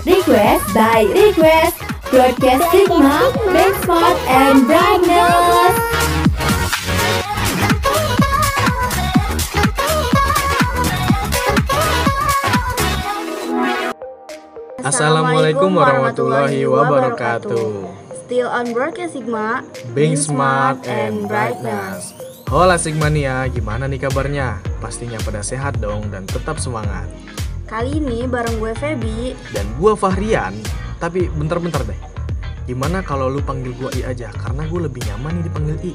Request by Request Broadcast Sigma, Bank Smart and Brightness Assalamualaikum warahmatullahi wabarakatuh. Still on Broadcast Sigma, Being smart and brightness. Hola Sigmania, gimana nih kabarnya? Pastinya pada sehat dong dan tetap semangat. Kali ini bareng gue Feby. Dan gua Fahrian, tapi bentar-bentar deh. Gimana kalau lu panggil gua I aja? Karena gue lebih nyaman nih dipanggil I.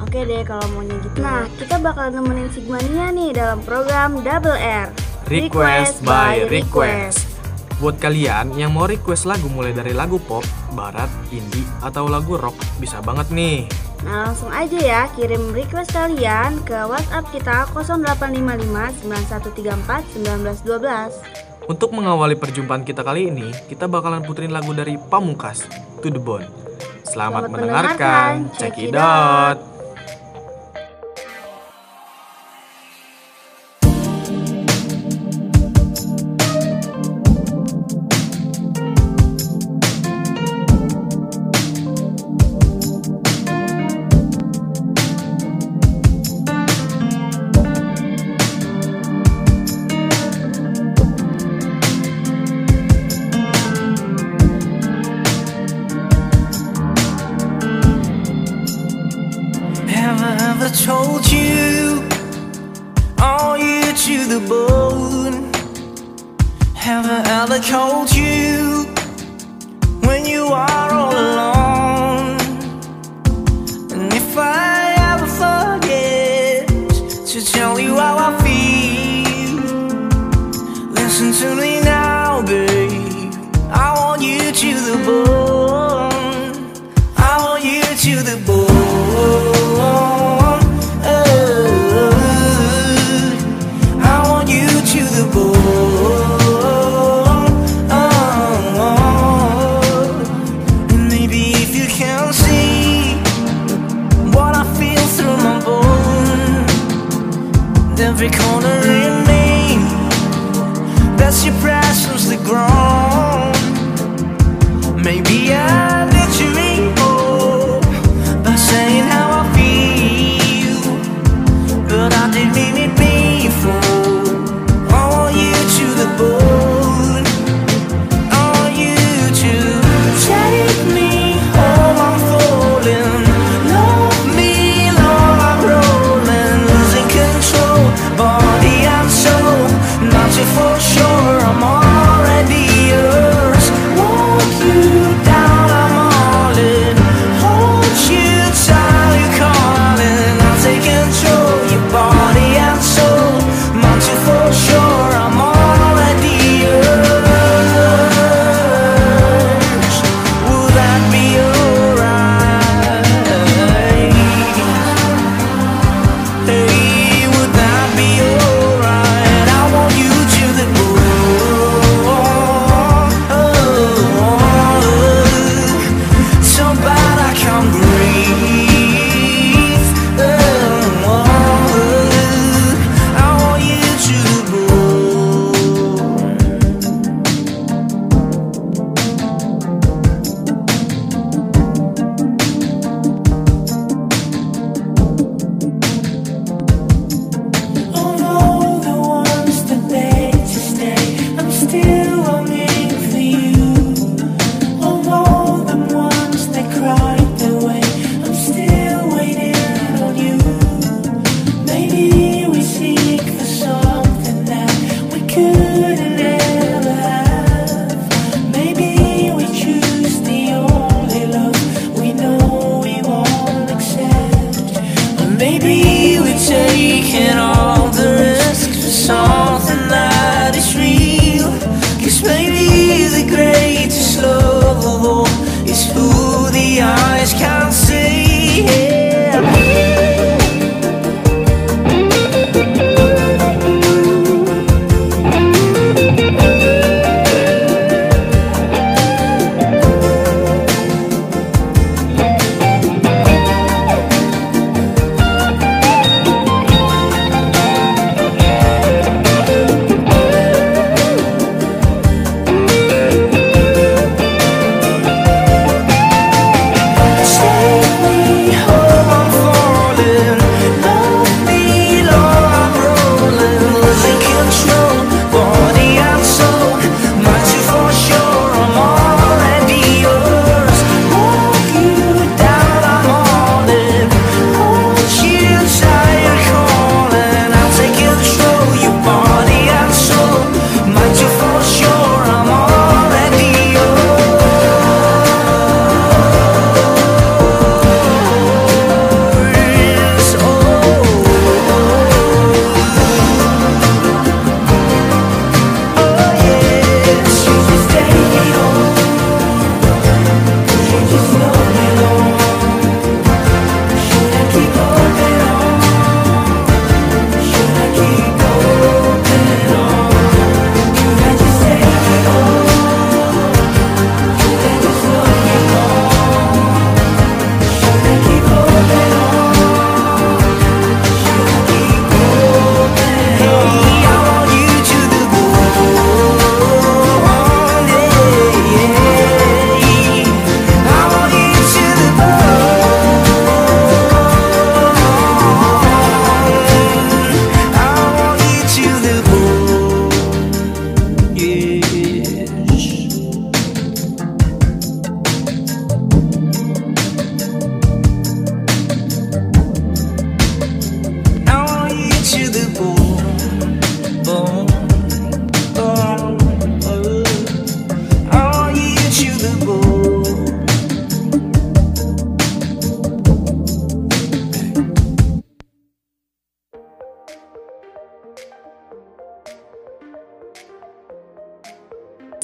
Oke deh kalau maunya gitu. Nah, kita bakal nemenin Sigmania nih dalam program Double R. Request by Request. Buat kalian yang mau request lagu mulai dari lagu pop, barat, indie, atau lagu rock, bisa banget nih. Nah langsung aja ya kirim request kalian ke WhatsApp kita 0855 9134 1912. Untuk mengawali perjumpaan kita kali ini, kita bakalan puterin lagu dari Pamungkas, To The Bone. Selamat, Selamat mendengarkan, mendengarkan. check it out.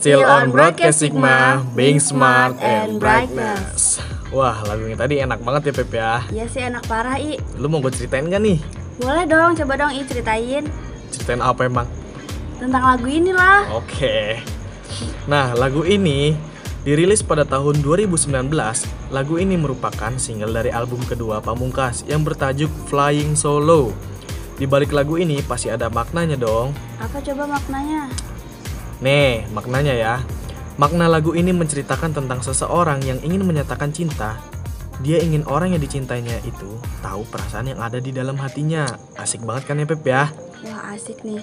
Still on Broadcast Sigma, Being Smart and Brightness. Wah, lagunya tadi enak banget ya Pep ya. Iya sih enak parah I. Lu mau gue ceritain gak nih? Boleh dong, coba dong I ceritain Ceritain apa emang? tentang lagu ini lah. Oke. Nah, lagu ini dirilis pada tahun 2019. Lagu ini merupakan single dari album kedua Pamungkas yang bertajuk Flying Solo. Di balik lagu ini pasti ada maknanya dong. Apa coba maknanya? Nih, maknanya ya. Makna lagu ini menceritakan tentang seseorang yang ingin menyatakan cinta. Dia ingin orang yang dicintainya itu tahu perasaan yang ada di dalam hatinya. Asik banget kan ya Pep ya? Wah asik nih.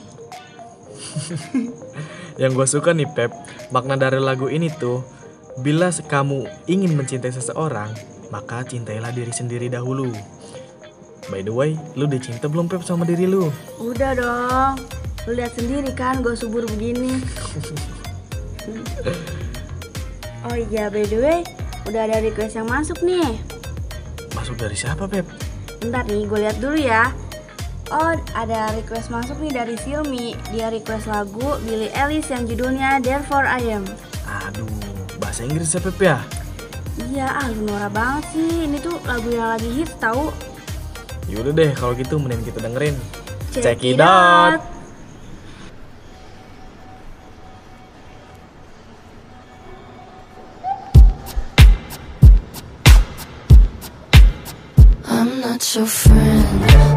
Yang gue suka nih Pep, makna dari lagu ini tuh, bila kamu ingin mencintai seseorang, maka cintailah diri sendiri dahulu. By the way, lu udah cinta belum Pep sama diri lu? Udah dong. Lu lihat sendiri kan gue subur begini. oh iya by the way, udah ada request yang masuk nih. Masuk dari siapa Pep? Bentar nih, gue lihat dulu ya. Oh, ada request masuk nih dari Silmi. Dia request lagu Billie Eilish yang judulnya Therefore I Am. Aduh, bahasa Inggris ya Pep ya? Iya, ah lu norak banget sih. Ini tuh lagu yang lagi hits tahu. Yaudah deh, kalau gitu mending kita dengerin. Check it out. I'm your friend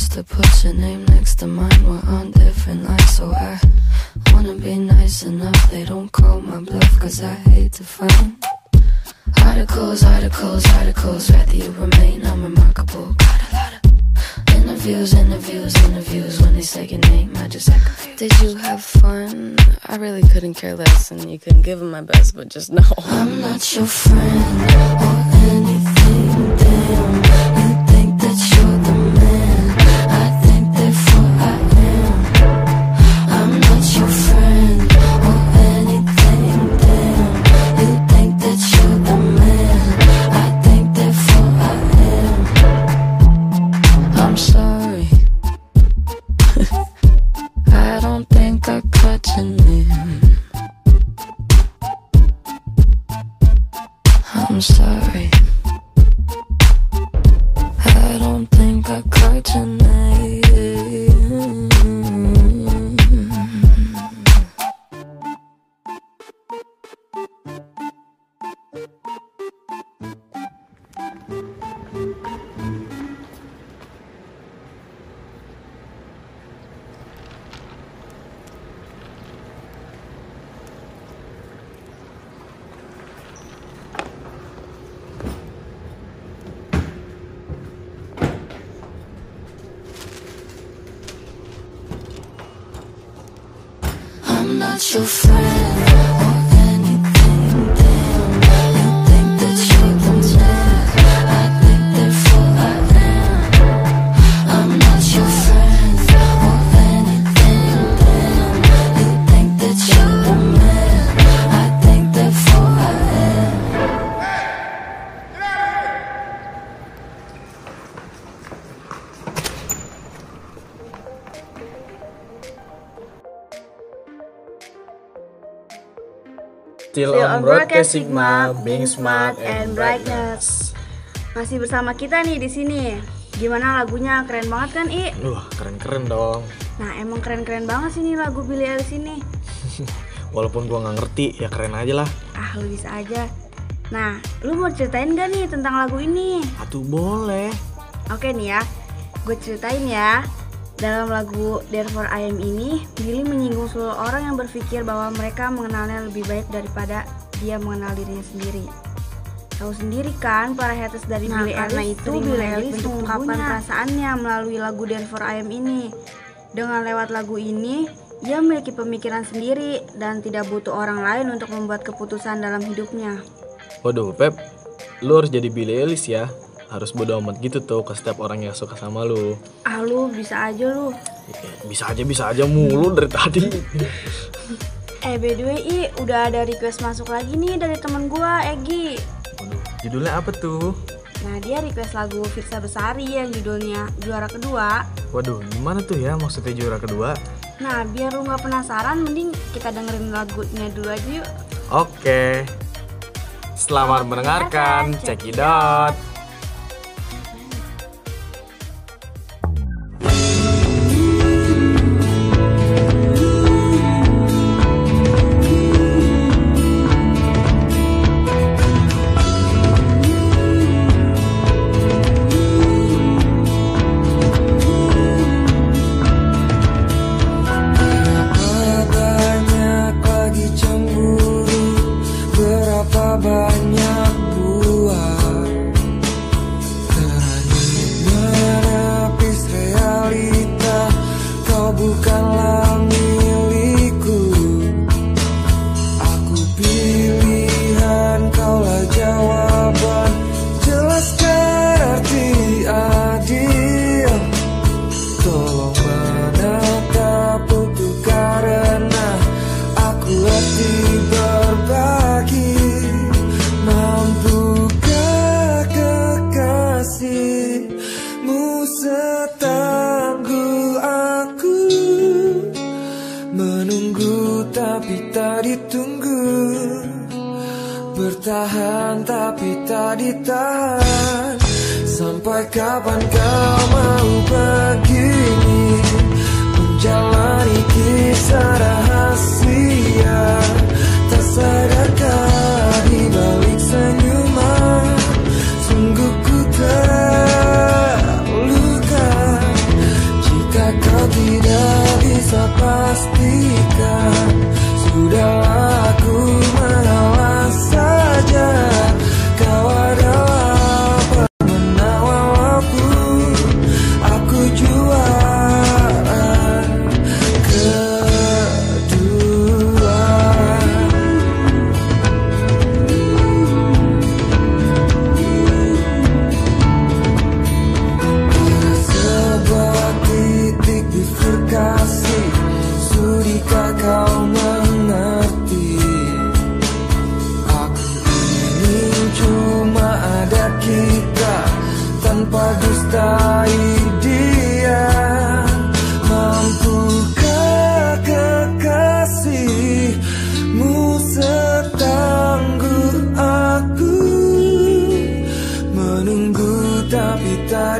press to put your name next to mine. We're on different lines, so I wanna be nice enough. They don't call my bluff, cause I hate to find articles, articles, articles. Rather you remain unremarkable. Got a lot of interviews, interviews, interviews. When they say your name, I just act confused. Did you have fun? I really couldn't care less, and you couldn't give them my best, but just know I'm not your friend or anything. Damn, not your friend Still on Broadcast Sigma, being smart and brightness. Masih bersama kita nih di sini. Gimana lagunya? Keren banget kan, I? Wah, keren-keren dong. Nah, emang keren-keren banget sih nih lagu Billie Eilish ini. Walaupun gua nggak ngerti, ya keren aja lah. Ah, lu bisa aja. Nah, lu mau ceritain gak nih tentang lagu ini? Atuh boleh. Oke nih ya, gue ceritain ya. Dalam lagu Therefore I Am ini, Billy menyinggung seluruh orang yang berpikir bahwa mereka mengenalnya lebih baik daripada dia mengenal dirinya sendiri. Tahu sendiri kan para haters dari Nah, Billie karena Eilish itu mengedit Eilish mengungkapkan perasaannya melalui lagu Therefore I Am ini. Dengan lewat lagu ini, ia memiliki pemikiran sendiri dan tidak butuh orang lain untuk membuat keputusan dalam hidupnya. Waduh, Pep, lu harus jadi Billie Eilish ya. Harus bodo amat gitu tuh ke setiap orang yang suka sama lu. Ah lu bisa aja lu. Bisa aja, bisa aja mulu dari tadi. Eh by the way, I, udah ada request masuk lagi nih dari temen gua, Egi. Waduh, judulnya apa tuh? Nah dia request lagu Firsa Besari yang judulnya Juara Kedua. Waduh, gimana tuh ya maksudnya juara kedua? Nah biar lu nggak penasaran, mending kita dengerin lagunya dulu aja yuk. Oke. Selamat mendengarkan, cekidot.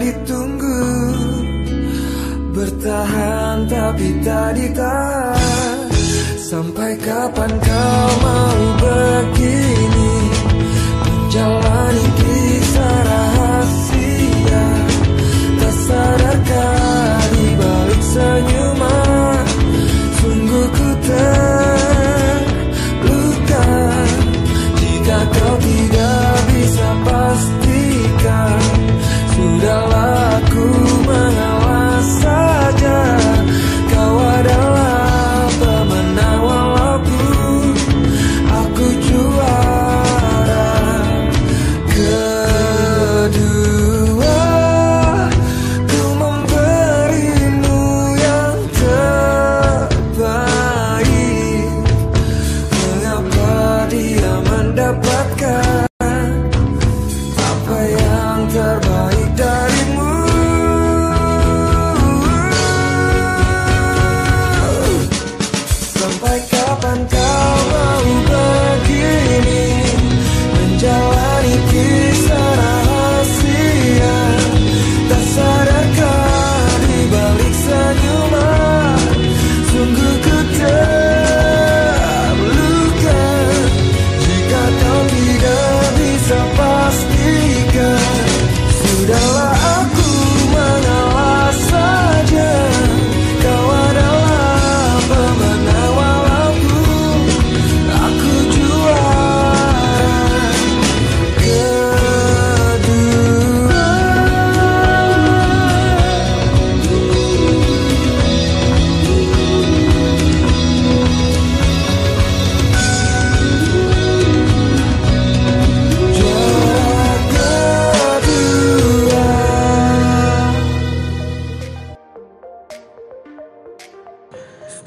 Ditunggu. Bertahan tapi tak ditahan. Sampai kapan kau mau begini? Menjalani kau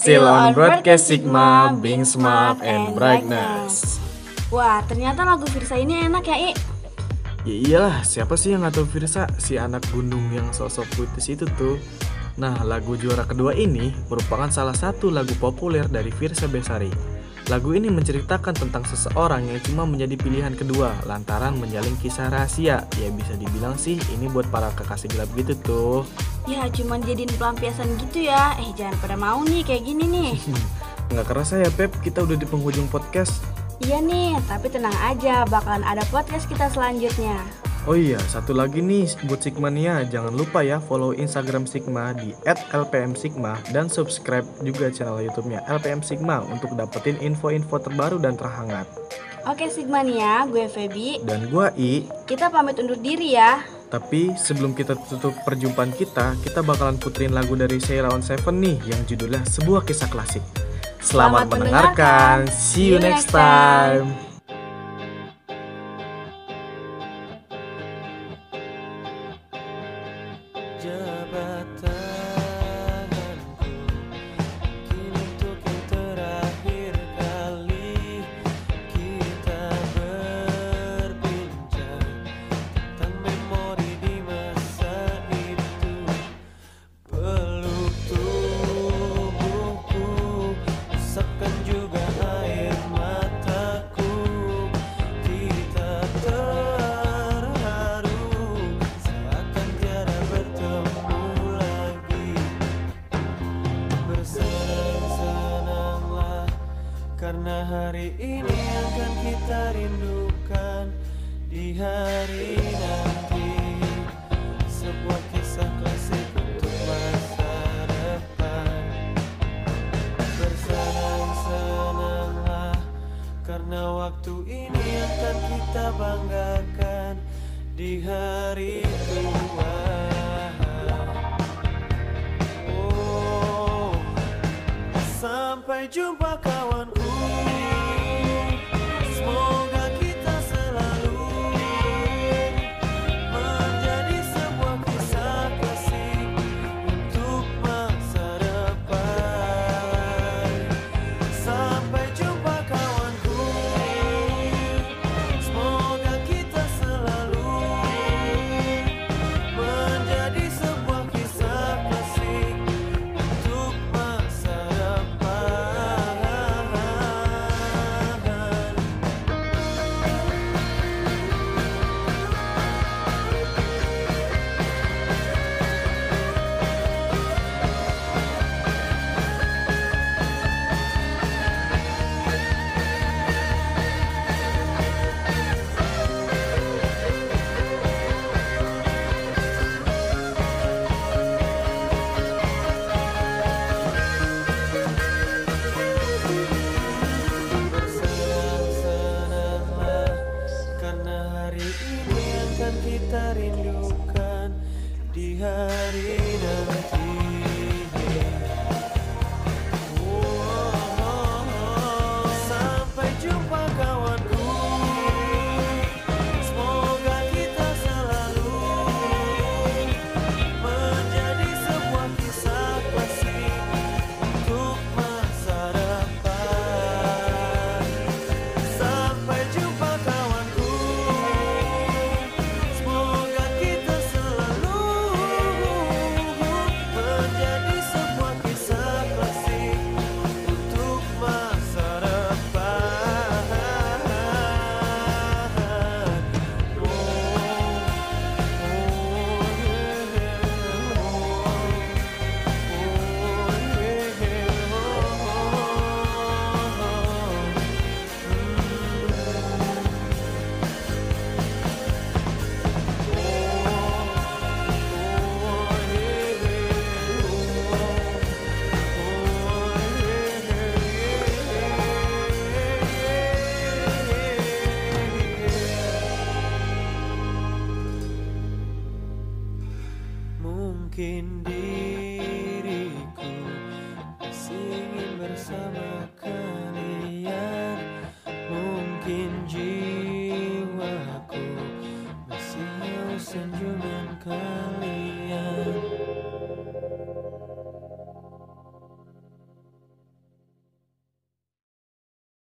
Still on Broadcast Sigma, being smart and brightness. Wah, ternyata lagu Firsa ini enak ya, I. Ya iyalah, siapa sih yang gak tahu Firsa? Si anak gunung yang sosok puitis itu tuh. Nah, lagu juara kedua ini merupakan salah satu lagu populer dari Firsa Besari. Lagu ini menceritakan tentang seseorang yang cuma menjadi pilihan kedua lantaran menjalin kisah rahasia. Ya bisa dibilang sih ini buat para kekasih gelap gitu tuh. Ya, cuman jadiin pelampiasan gitu ya. Eh, jangan pada mau nih kayak gini nih. Nggak kerasa ya Pep, kita udah di penghujung podcast. iya nih, tapi tenang aja, bakalan ada podcast kita selanjutnya. Oh iya, satu lagi nih buat Sigmania, jangan lupa ya follow Instagram Sigma di @lpmsigma dan subscribe juga channel YouTube-nya LPM Sigma untuk dapetin info-info terbaru dan terhangat. Oke Sigmania, gue Feby. Dan gua I, Kita pamit undur diri ya. tapi sebelum kita tutup perjumpaan kita, kita bakalan puterin lagu dari Sheila on Seven nih yang judulnya Sebuah Kisah Klasik. Selamat, Selamat mendengarkan. mendengarkan. See you next time. Banggakan Di hari tua. Oh, Sampai jumpa kawanku